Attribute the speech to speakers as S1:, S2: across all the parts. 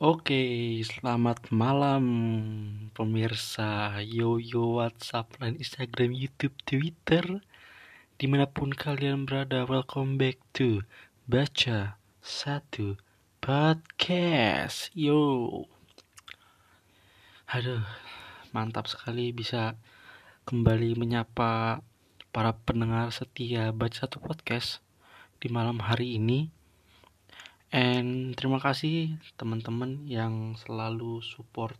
S1: Oke, selamat malam pemirsa Yoyo WhatsApp dan Instagram YouTube Twitter. Di mana pun kalian berada, welcome back to Baca Satu Podcast. Yo. Aduh, mantap sekali bisa kembali menyapa para pendengar setia Baca Satu Podcast di malam hari ini And terima kasih teman-teman yang selalu support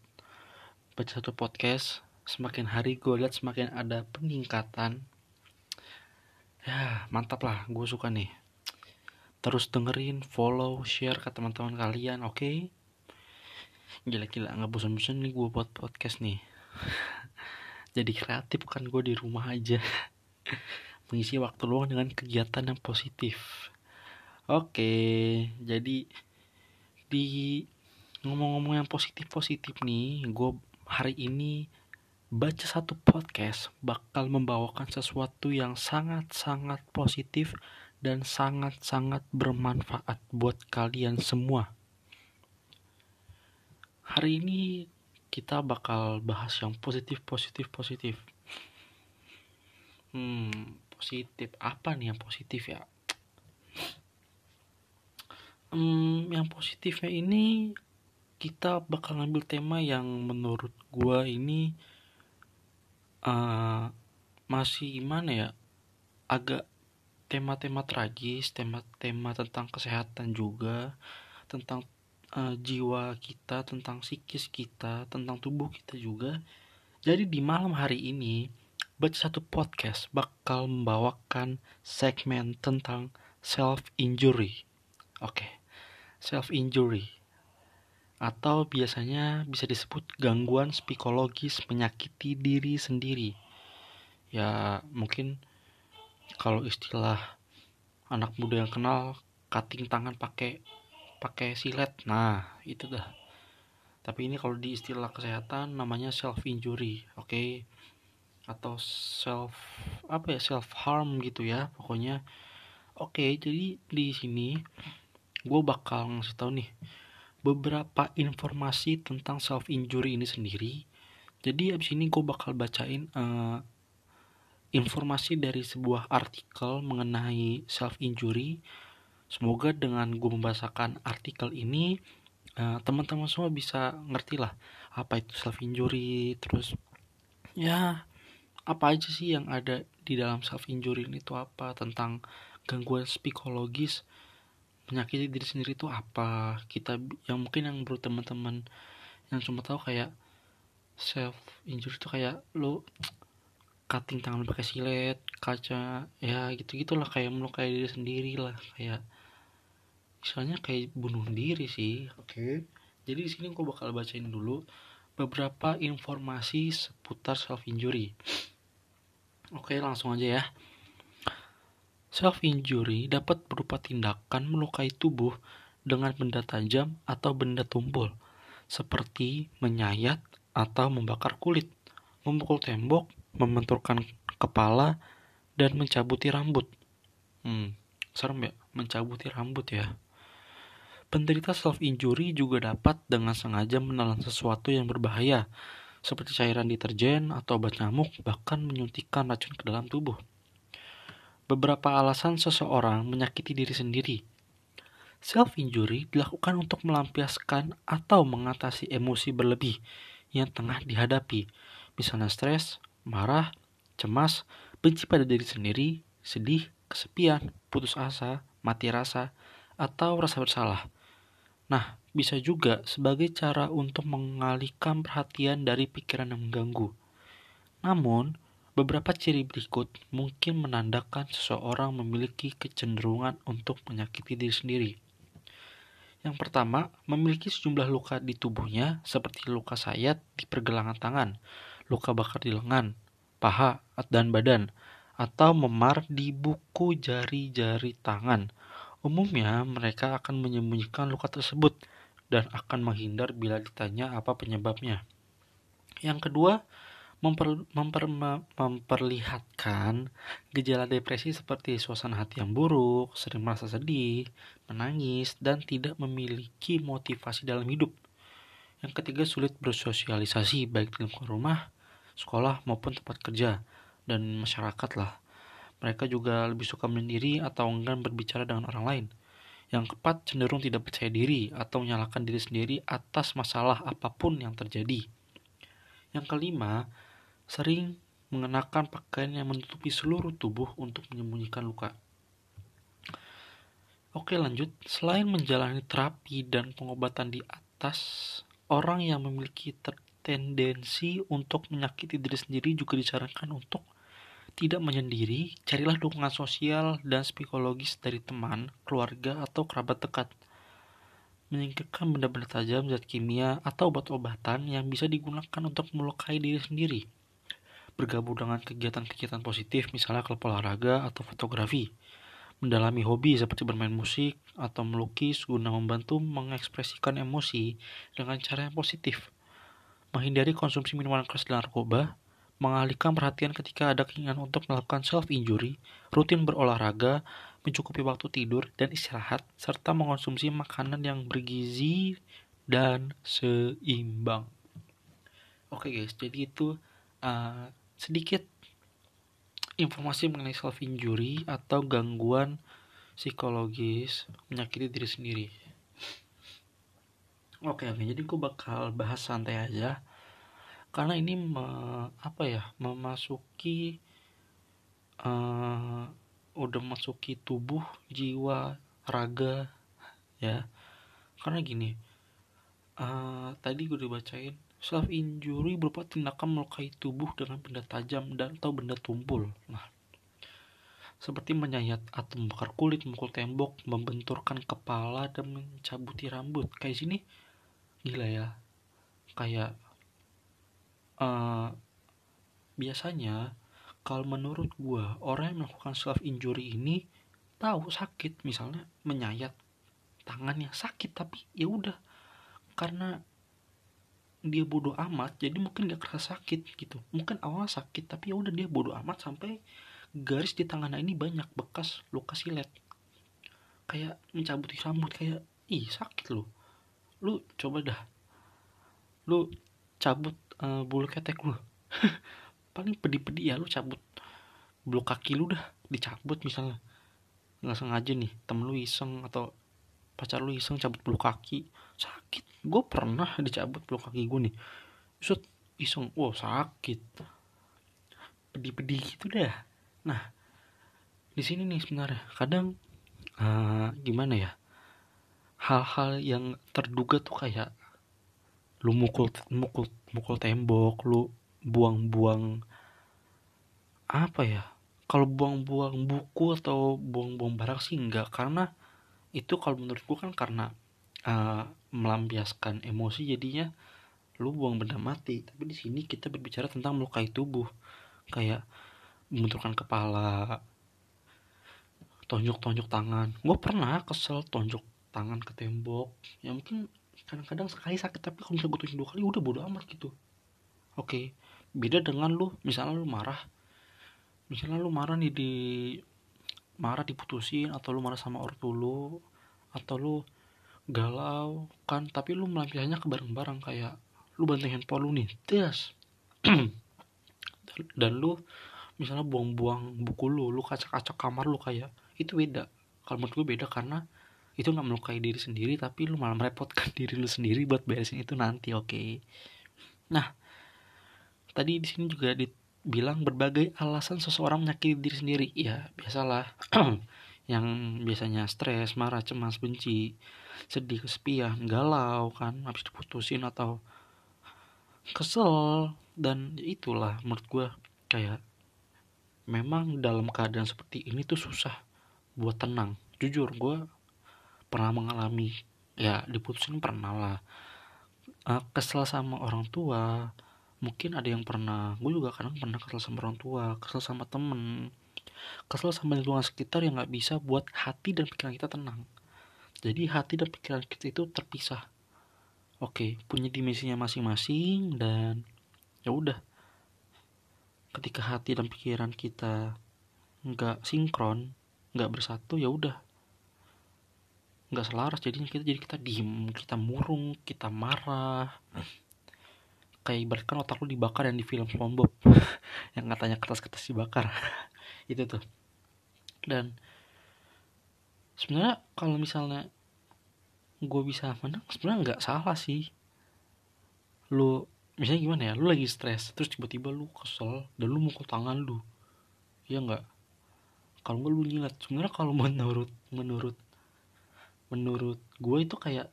S1: baca satu podcast. Semakin hari gue lihat semakin ada peningkatan. Ya mantap lah, gue suka nih. Terus dengerin, follow, share ke teman-teman kalian, oke? Okay? Gila-gila, nggak bosan-bosan nih gue buat podcast nih. Jadi kreatif kan gue di rumah aja. Mengisi waktu luang dengan kegiatan yang positif. Oke, jadi di ngomong-ngomong yang positif-positif nih, gue hari ini baca satu podcast bakal membawakan sesuatu yang sangat-sangat positif dan sangat-sangat bermanfaat buat kalian semua. Hari ini kita bakal bahas yang positif, positif, positif. Hmm, positif apa nih yang positif ya? Hmm, yang positifnya ini kita bakal ngambil tema yang menurut gua ini uh, masih gimana ya agak tema-tema tragis tema-tema tentang kesehatan juga tentang uh, jiwa kita tentang psikis kita tentang tubuh kita juga. Jadi di malam hari ini baca satu podcast bakal membawakan segmen tentang self injury. Oke. okay self injury atau biasanya bisa disebut gangguan psikologis menyakiti diri sendiri. Ya, mungkin kalau istilah anak muda yang kenal cutting tangan pakai pakai silet. Nah, itu dah. Tapi ini kalau di istilah kesehatan namanya self injury, oke? Okay? Atau self apa ya? self harm gitu ya, pokoknya. Oke, okay, jadi di sini gue bakal ngasih tau nih beberapa informasi tentang self injury ini sendiri. Jadi abis ini gue bakal bacain uh, informasi dari sebuah artikel mengenai self injury. Semoga dengan gue membahasakan artikel ini uh, teman-teman semua bisa ngerti lah apa itu self injury. Terus ya apa aja sih yang ada di dalam self injury ini tuh apa? Tentang gangguan psikologis menyakiti diri sendiri itu apa? Kita yang mungkin yang baru teman-teman yang cuma tahu kayak self injury itu kayak lo cutting tangan pakai silet kaca ya gitu gitulah kayak melukai diri sendiri lah kayak misalnya kayak bunuh diri sih. Oke. Okay. jadi di sini aku bakal bacain dulu beberapa informasi seputar self injury. Oke okay, langsung aja ya Self-injury dapat berupa tindakan melukai tubuh dengan benda tajam atau benda tumpul, seperti menyayat atau membakar kulit, memukul tembok, membenturkan kepala, dan mencabuti rambut. Hmm, serem ya, mencabuti rambut ya. Penderita self-injury juga dapat dengan sengaja menelan sesuatu yang berbahaya, seperti cairan deterjen atau obat nyamuk, bahkan menyuntikkan racun ke dalam tubuh beberapa alasan seseorang menyakiti diri sendiri. Self-injury dilakukan untuk melampiaskan atau mengatasi emosi berlebih yang tengah dihadapi, misalnya stres, marah, cemas, benci pada diri sendiri, sedih, kesepian, putus asa, mati rasa, atau rasa bersalah. Nah, bisa juga sebagai cara untuk mengalihkan perhatian dari pikiran yang mengganggu. Namun, Beberapa ciri berikut mungkin menandakan seseorang memiliki kecenderungan untuk menyakiti diri sendiri. Yang pertama, memiliki sejumlah luka di tubuhnya seperti luka sayat di pergelangan tangan, luka bakar di lengan, paha, dan badan, atau memar di buku jari-jari tangan. Umumnya, mereka akan menyembunyikan luka tersebut dan akan menghindar bila ditanya apa penyebabnya. Yang kedua, memper, memper, memperlihatkan gejala depresi seperti suasana hati yang buruk, sering merasa sedih, menangis, dan tidak memiliki motivasi dalam hidup. Yang ketiga, sulit bersosialisasi baik di lingkungan rumah, sekolah maupun tempat kerja dan masyarakat lah. Mereka juga lebih suka menyendiri atau enggan berbicara dengan orang lain. Yang keempat, cenderung tidak percaya diri atau menyalahkan diri sendiri atas masalah apa pun yang terjadi. Yang kelima, sering mengenakan pakaian yang menutupi seluruh tubuh untuk menyembunyikan luka. Oke lanjut, selain menjalani terapi dan pengobatan di atas, orang yang memiliki tendensi untuk menyakiti diri sendiri juga disarankan untuk tidak menyendiri, carilah dukungan sosial dan psikologis dari teman, keluarga, atau kerabat dekat. Menyingkirkan benda-benda tajam, zat kimia, atau obat-obatan yang bisa digunakan untuk melukai diri sendiri. Bergabung dengan kegiatan-kegiatan positif, misalnya klub olahraga atau fotografi mendalami hobi seperti bermain musik atau melukis guna membantu mengekspresikan emosi dengan cara yang positif. Menghindari konsumsi minuman keras dan narkoba, mengalihkan perhatian ketika ada keinginan untuk melakukan self-injury, rutin berolahraga, mencukupi waktu tidur dan istirahat, serta mengonsumsi makanan yang bergizi dan seimbang. Oke okay guys, jadi itu uh, sedikit informasi mengenai self injury atau gangguan psikologis menyakiti diri sendiri. Oke, oke. Jadi gue bakal bahas santai aja karena ini me, apa ya memasuki uh, udah masuki tubuh jiwa raga ya karena gini uh, tadi gue udah bacain Self injury berupa tindakan melukai tubuh dengan benda tajam dan atau benda tumpul. Nah, seperti menyayat atau membakar kulit, memukul tembok, membenturkan kepala dan mencabuti rambut. Kayak sini gila ya. Kayak uh, biasanya kalau menurut gua orang yang melakukan self injury ini tahu sakit misalnya menyayat tangannya sakit tapi ya udah karena dia bodoh amat jadi mungkin gak kerasa sakit gitu. Mungkin awalnya sakit tapi ya udah dia bodoh amat sampai garis di tangannya ini banyak bekas luka silet. Kayak mencabut rambut kayak ih sakit lu. Lu coba dah. Lu cabut uh, bulu ketek lu. Paling pedih-pedih ya lu cabut bulu kaki lu dah dicabut misalnya. Nggak sengaja nih temen lu iseng atau pacar lu iseng cabut bulu kaki sakit. Gue pernah dicabut bulu kaki gue nih. Set, iseng. Wow sakit. Pedih-pedih gitu dah. Nah di sini nih sebenarnya kadang uh, gimana ya hal-hal yang terduga tuh kayak lu mukul mukul mukul tembok lu buang-buang apa ya kalau buang-buang buku atau buang-buang barang sih enggak. Karena itu kalau menurutku kan karena uh, melampiaskan emosi jadinya lu buang benda mati. Tapi di sini kita berbicara tentang melukai tubuh. Kayak membenturkan kepala tonjok-tonjok tangan. Gue pernah kesel tonjok tangan ke tembok. Ya mungkin kadang-kadang sekali sakit tapi kalau misalnya gue tonjok dua kali udah bodo amat gitu. Oke beda dengan lu. Misalnya lu marah. Misalnya lu marah nih di marah diputusin atau lu marah sama ortu lu atau lu galau kan tapi lu melampiaskannya ke bareng-bareng kayak lu banting handphone lu nih tes. Dan lu misalnya buang-buang buku lu lu kaca-kaca kamar lu kayak itu beda. Kalau menurut gue beda karena itu nggak melukai diri sendiri tapi lu malah merepotkan diri lu sendiri buat beresin itu nanti oke. Okay? nah tadi di sini juga di bilang berbagai alasan seseorang menyakiti diri sendiri. Ya biasalah yang biasanya stres marah cemas benci sedih kesepian galau kan habis diputusin atau kesel. Dan itulah menurut gue kayak memang dalam keadaan seperti ini tuh susah buat tenang. Jujur gue pernah mengalami ya diputusin pernah lah. Uh, kesel sama orang tua mungkin ada yang pernah gue juga kadang pernah kesel sama orang tua kesel sama temen kesel sama lingkungan sekitar yang nggak bisa buat hati dan pikiran kita tenang. Jadi hati dan pikiran kita itu terpisah. Oke punya dimensinya masing-masing dan ya udah. Ketika hati dan pikiran kita nggak sinkron nggak bersatu ya udah. Nggak selaras jadinya kita jadi kita diem kita murung kita marah. Kayak ibaratkan otak lu dibakar yang di film SpongeBob. Yang katanya kertas-kertas dibakar itu tuh. Dan sebenarnya kalau misalnya gue bisa menang sebenarnya nggak salah sih. Lu misalnya gimana ya lu lagi stres terus tiba-tiba lu kesel dan lu mukul tangan lu. Ya nggak? Kalau gue lu nyilat sebenarnya kalau menurut menurut menurut gue itu kayak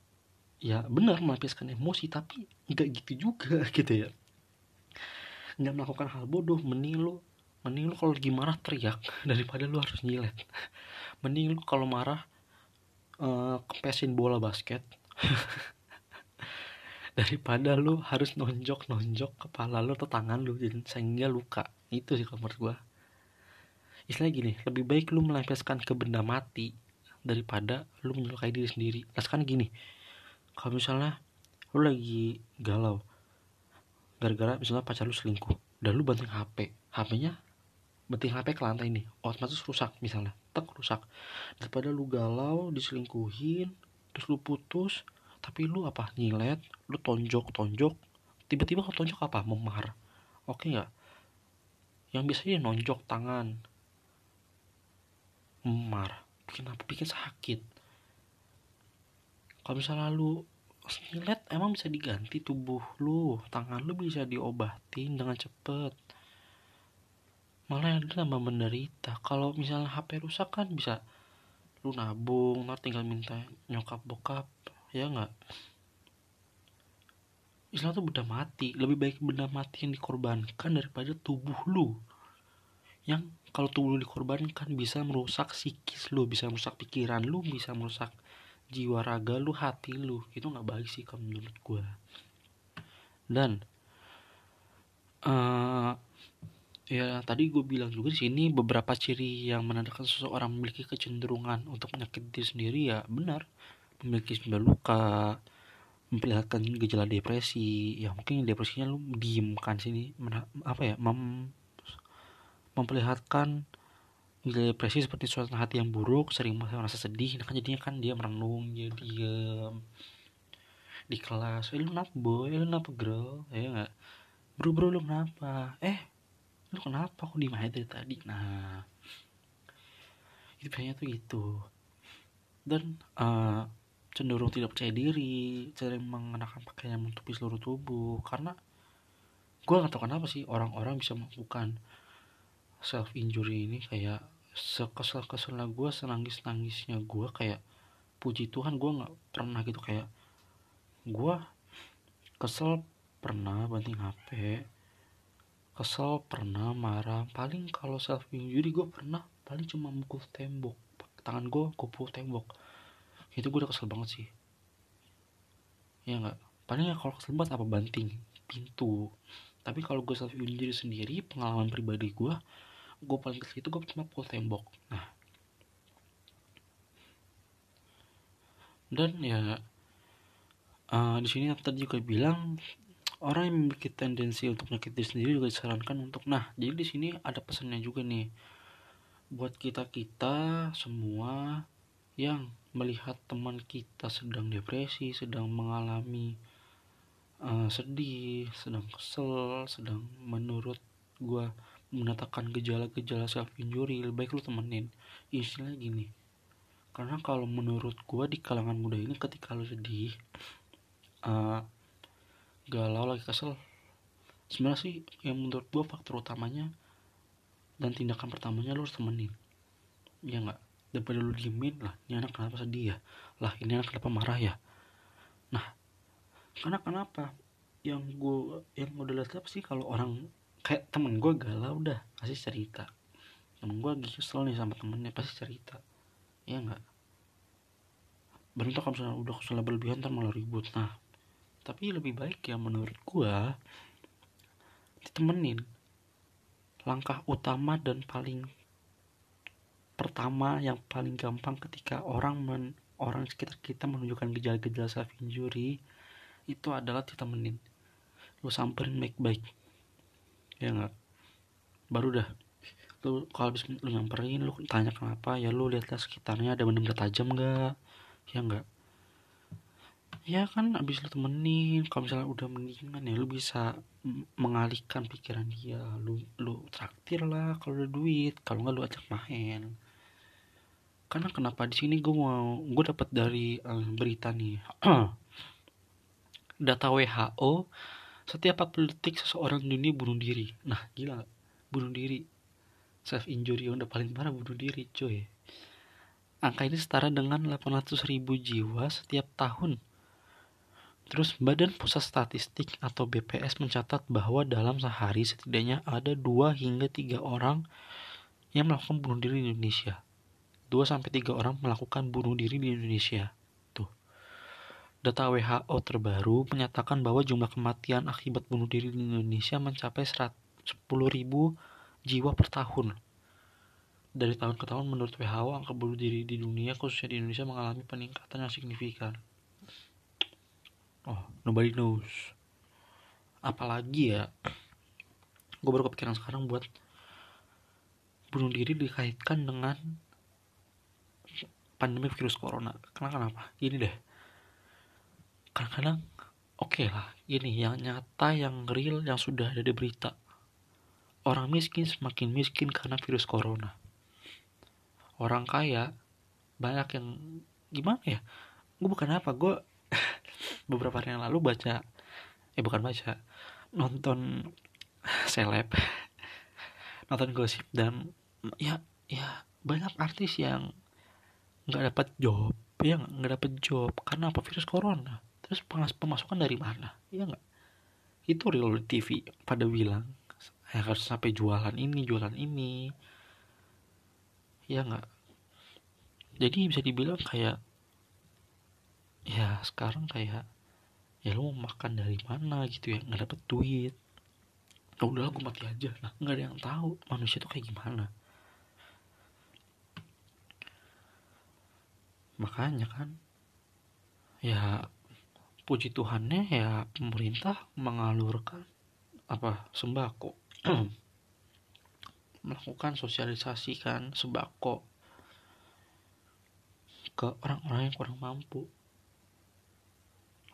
S1: ya benar melampiaskan emosi tapi nggak gitu juga gitu ya. Nggak melakukan hal bodoh mending lu mending lu kalau lagi marah teriak daripada lu harus nyilet. Mending lu kalau marah uh, kempesin bola basket. Daripada lu harus nonjok nonjok kepala lu atau tangan lu jadi sehingga luka. Itu sih kalau menurut gue istilahnya gini lebih baik lu melampiaskan ke benda mati daripada lu menyukai diri sendiri. Sekarang gini kalau misalnya lu lagi galau gara-gara misalnya pacar lu selingkuh dan lu banting HP HP-nya banting HP ke lantai nih otomatis rusak misalnya. Tek rusak. Daripada lu galau diselingkuhin terus lu putus tapi lu apa? Nyilet lu tonjok tonjok tiba-tiba kalau tonjok apa? Memar. Oke nggak? Yang biasanya nonjok tangan. Memar. Bikin apa bikin sakit. Kalau misalnya lu nyilet emang bisa diganti tubuh lu. Tangan lu bisa diobatin dengan cepet malah yang tambah menderita. Kalau misalnya HP rusak kan bisa lu nabung ntar tinggal minta nyokap bokap ya nggak? Islam tuh benda mati. Lebih baik benda mati yang dikorbankan daripada tubuh lu. Yang kalau tubuh lu dikorbankan bisa merusak psikis lu bisa merusak pikiran lu bisa merusak jiwa raga lu hati lu. Itu nggak baik sih kalau menurut gue dan uh, ya tadi gue bilang juga di sini beberapa ciri yang menandakan seseorang memiliki kecenderungan untuk menyakiti diri sendiri ya benar. Memiliki sejumlah luka memperlihatkan gejala depresi. Ya mungkin depresinya lu diem kan sini apa ya mem memperlihatkan depresi seperti suasana hati yang buruk sering merasa sedih nah kan jadinya kan dia merenung dia diem di kelas. Eh lu kenapa boy? Eh, lu kenapa girl? Ya nggak? Bro bro lu kenapa? Eh lu kenapa aku di dari tadi? Nah itu biasanya tuh gitu. Dan uh, cenderung tidak percaya diri sering mengenakan pakaian menutupi seluruh tubuh. Karena gue gak tahu kenapa sih orang-orang bisa melakukan self injury ini kayak sekesel keselnya gue senangis nangisnya gue kayak puji Tuhan gue nggak pernah gitu. Kayak gue kesel pernah banting HP kesel pernah marah. Paling kalau self injury gue pernah paling cuma mukul tembok. Tangan gue pukul tembok. Itu gue udah kesel banget sih. Ya nggak? Paling ya kalau kesel banget apa banting pintu. Tapi kalau gue self injury sendiri pengalaman pribadi gue gue paling kesel itu gue cuma pukul tembok. Nah. Dan ya uh, di sini tadi juga bilang orang yang memiliki tendensi untuk menyakiti sendiri juga disarankan untuk nah jadi di sini ada pesannya juga nih. Buat kita kita semua yang melihat teman kita sedang depresi sedang mengalami uh, sedih sedang kesel sedang menurut gue menatakan gejala-gejala self injury lebih baik lu temenin. Istilah gini karena kalau menurut gua di kalangan muda ini ketika lu sedih uh, galau lagi kesel. Sebenarnya sih yang menurut gua faktor utamanya dan tindakan pertamanya lu harus temenin. Ya nggak? Daripada lu diemin lah ini anak kenapa sedih ya? Lah ini anak kenapa marah ya? Nah karena kenapa? Yang gua yang udah lihat sih kalau orang kayak temen gue galau udah pasti cerita. Temen gue lagi kesel nih sama temennya pasti cerita. Ya enggak beruntung kalau misalnya udah kesel berlebihan ntar malah ribut. Nah tapi lebih baik ya menurut gue ditemenin. Langkah utama dan paling pertama yang paling gampang ketika orang men, orang sekitar kita menunjukkan gejala-gejala self injury itu adalah ditemenin. Lu samperin baik-baik ya nggak? Baru dah. Lu kalau habis lu nyamperin lu tanya kenapa ya lu lihatlah sekitarnya ada benda-benda tajam nggak? Ya enggak ya kan abis lu temenin kalau misalnya udah mendingan ya lu bisa mengalihkan pikiran dia. Lu lu traktir lah kalau ada duit kalau nggak lu ajak main. Karena kenapa di sini gue mau gue dapat dari uh, berita nih. Data WHO setiap 40 detik seseorang di dunia bunuh diri. Nah gila bunuh diri. Self injury yang udah paling parah bunuh diri cuy. Angka ini setara dengan 800 ribu jiwa setiap tahun Terus Badan Pusat Statistik atau BPS mencatat bahwa dalam sehari setidaknya ada 2 hingga 3 orang yang melakukan bunuh diri di Indonesia. 2 sampai 3 orang melakukan bunuh diri di Indonesia. Tuh. Data WHO terbaru menyatakan bahwa jumlah kematian akibat bunuh diri di Indonesia mencapai 10.000 jiwa per tahun. Dari tahun ke tahun menurut WHO angka bunuh diri di dunia khususnya di Indonesia mengalami peningkatan yang signifikan. Oh, nobody knows. Apalagi ya, gue baru kepikiran sekarang buat bunuh diri dikaitkan dengan pandemi virus corona. Karena kenapa? Gini deh. Kadang-kadang oke okay lah gini yang nyata yang real yang sudah ada di berita. Orang miskin semakin miskin karena virus corona. Orang kaya banyak yang gimana ya? Gue bukan apa gue beberapa hari yang lalu baca eh bukan baca nonton seleb nonton gosip dan ya ya banyak artis yang nggak dapat job ya nggak dapat job karena apa? Virus corona. Terus pemasukan dari mana? Ya nggak? Itu real TV pada bilang ya harus sampai jualan ini jualan ini. Ya nggak? Jadi bisa dibilang kayak ya sekarang kayak ya lu mau makan dari mana gitu ya nggak dapet duit. Ya udah aku mati aja nah nggak ada yang tahu manusia tuh kayak gimana. Makanya kan ya puji Tuhannya ya pemerintah mengalurkan apa sembako. Melakukan sosialisasi kan sembako ke orang-orang yang kurang mampu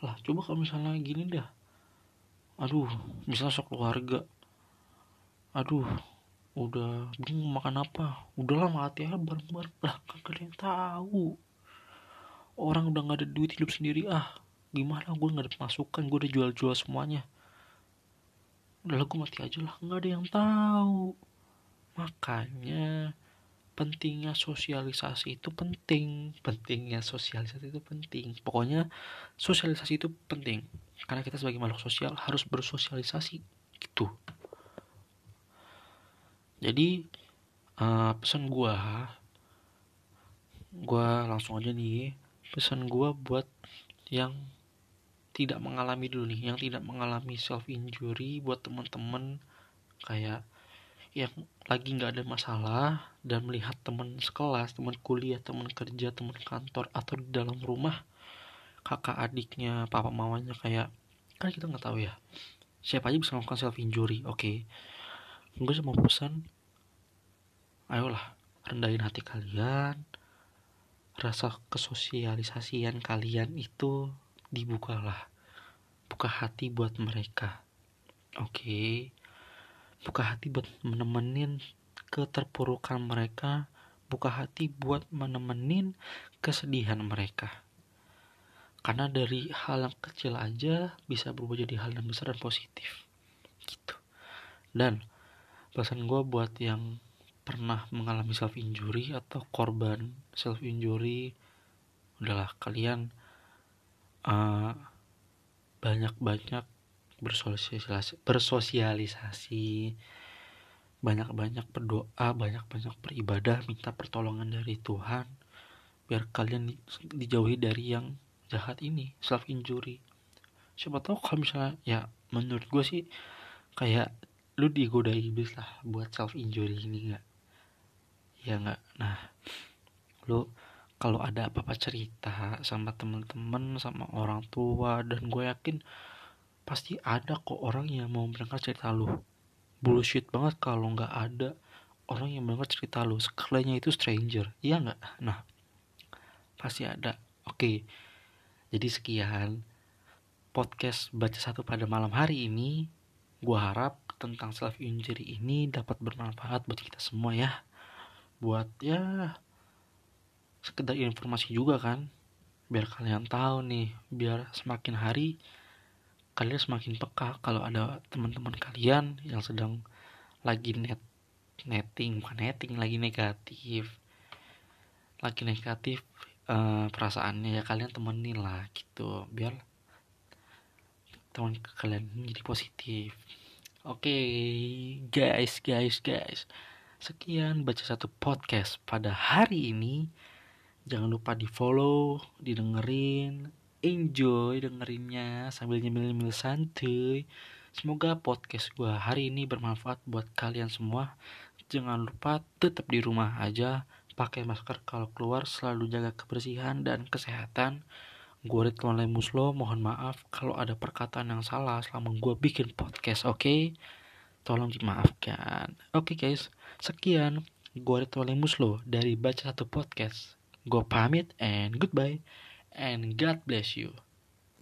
S1: lah coba kalau misalnya gini dah. Aduh misalnya sok keluarga. Aduh udah bingung makan apa. Udahlah mati aja bareng-bareng. Lah kan kalian tahu. Orang udah nggak ada duit hidup sendiri. Ah gimana? Gue nggak ada pemasukan gue udah jual-jual semuanya. Udah gue mati aja lah. Nggak ada yang tahu. Makanya pentingnya sosialisasi itu penting. Pentingnya sosialisasi itu penting. Pokoknya sosialisasi itu penting. Karena kita sebagai makhluk sosial harus bersosialisasi. Gitu. Jadi uh, pesan gue gue langsung aja nih. Pesan gue buat yang tidak mengalami dulu nih yang tidak mengalami self injury buat teman-teman kayak yang lagi nggak ada masalah dan melihat teman sekelas teman kuliah teman kerja teman kantor atau di dalam rumah kakak adiknya papa mamanya kayak kan kita nggak tahu ya siapa aja bisa melakukan self injury oke okay. gue cuma pesan ayolah rendahin hati kalian rasa kesosialisasian kalian itu dibukalah buka hati buat mereka oke okay. Buka hati buat menemenin keterpurukan mereka. Buka hati buat menemenin kesedihan mereka. Karena dari hal yang kecil aja bisa berubah jadi hal yang besar dan positif. Gitu. Dan pesan gue buat yang pernah mengalami self injury atau korban self injury udahlah kalian uh, banyak-banyak bersosialisasi bersosialisasi. Banyak-banyak berdoa banyak-banyak beribadah minta pertolongan dari Tuhan biar kalian dijauhi dari yang jahat ini self injury. Siapa tahu kalau misalnya ya menurut gue sih kayak lu digoda iblis lah buat self injury ini nggak? Ya nggak? Nah lu kalau ada apa-apa cerita sama temen-temen sama orang tua dan gue yakin pasti ada kok orang yang mau mendengar cerita lu bullshit banget kalau nggak ada orang yang mendengar cerita lu sekalinya itu stranger iya nggak nah pasti ada Oke, jadi sekian podcast baca satu pada malam hari ini. Gua harap tentang self injury ini dapat bermanfaat buat kita semua ya. Buat ya sekedar informasi juga kan. Biar kalian tahu nih, biar semakin hari kalian semakin peka kalau ada teman-teman kalian yang sedang lagi net netting bukan netting lagi negatif. Lagi negatif uh, perasaannya ya kalian temenin lah gitu biar teman kalian menjadi positif. Oke okay, guys guys guys. Sekian baca satu podcast pada hari ini. Jangan lupa di follow didengerin enjoy dengerinnya sambil nyemil-nyemil santuy. Semoga podcast gue hari ini bermanfaat buat kalian semua. Jangan lupa tetap di rumah aja, pakai masker kalau keluar, selalu jaga kebersihan dan kesehatan. Gue Ridwan Muslo, mohon maaf kalau ada perkataan yang salah selama gue bikin podcast, oke? Okay? Tolong dimaafkan. Oke okay, guys, sekian. Gue Ridwan Muslo dari Baca Satu Podcast. Gue pamit and goodbye and God bless you.